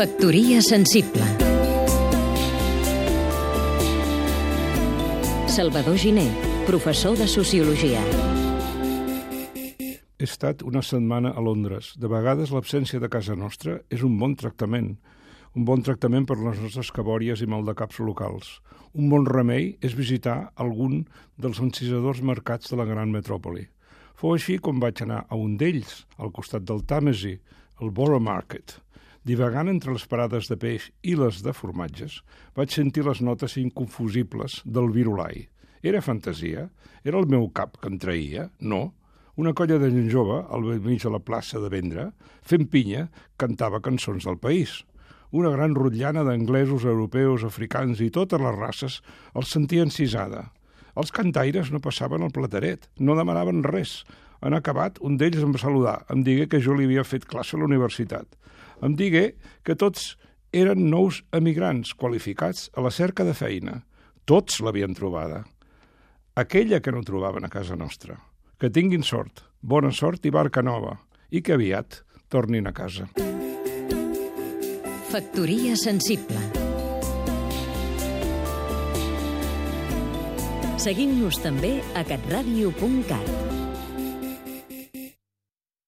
Factoria sensible Salvador Giné, professor de Sociologia He estat una setmana a Londres. De vegades l'absència de casa nostra és un bon tractament. Un bon tractament per les nostres cabòries i maldecaps locals. Un bon remei és visitar algun dels encisadors mercats de la gran metròpoli. Fou així com vaig anar a un d'ells, al costat del Tàmesi, el Borough Market. Divagant entre les parades de peix i les de formatges, vaig sentir les notes inconfusibles del virulai. Era fantasia? Era el meu cap que em traïa? No, una colla de gent jove, al mig de la plaça de Vendra, fent pinya, cantava cançons del país. Una gran rotllana d'anglesos, europeus, africans i totes les races els sentia encisada. Els cantaires no passaven el plateret, no demanaven res. En acabat, un d'ells em va saludar, em digué que jo li havia fet classe a la universitat. Em digué que tots eren nous emigrants qualificats a la cerca de feina. Tots l'havien trobada. Aquella que no trobaven a casa nostra. Que tinguin sort, bona sort i barca nova, i que aviat tornin a casa. Factoria sensible Seguim-nos també a catradio.cat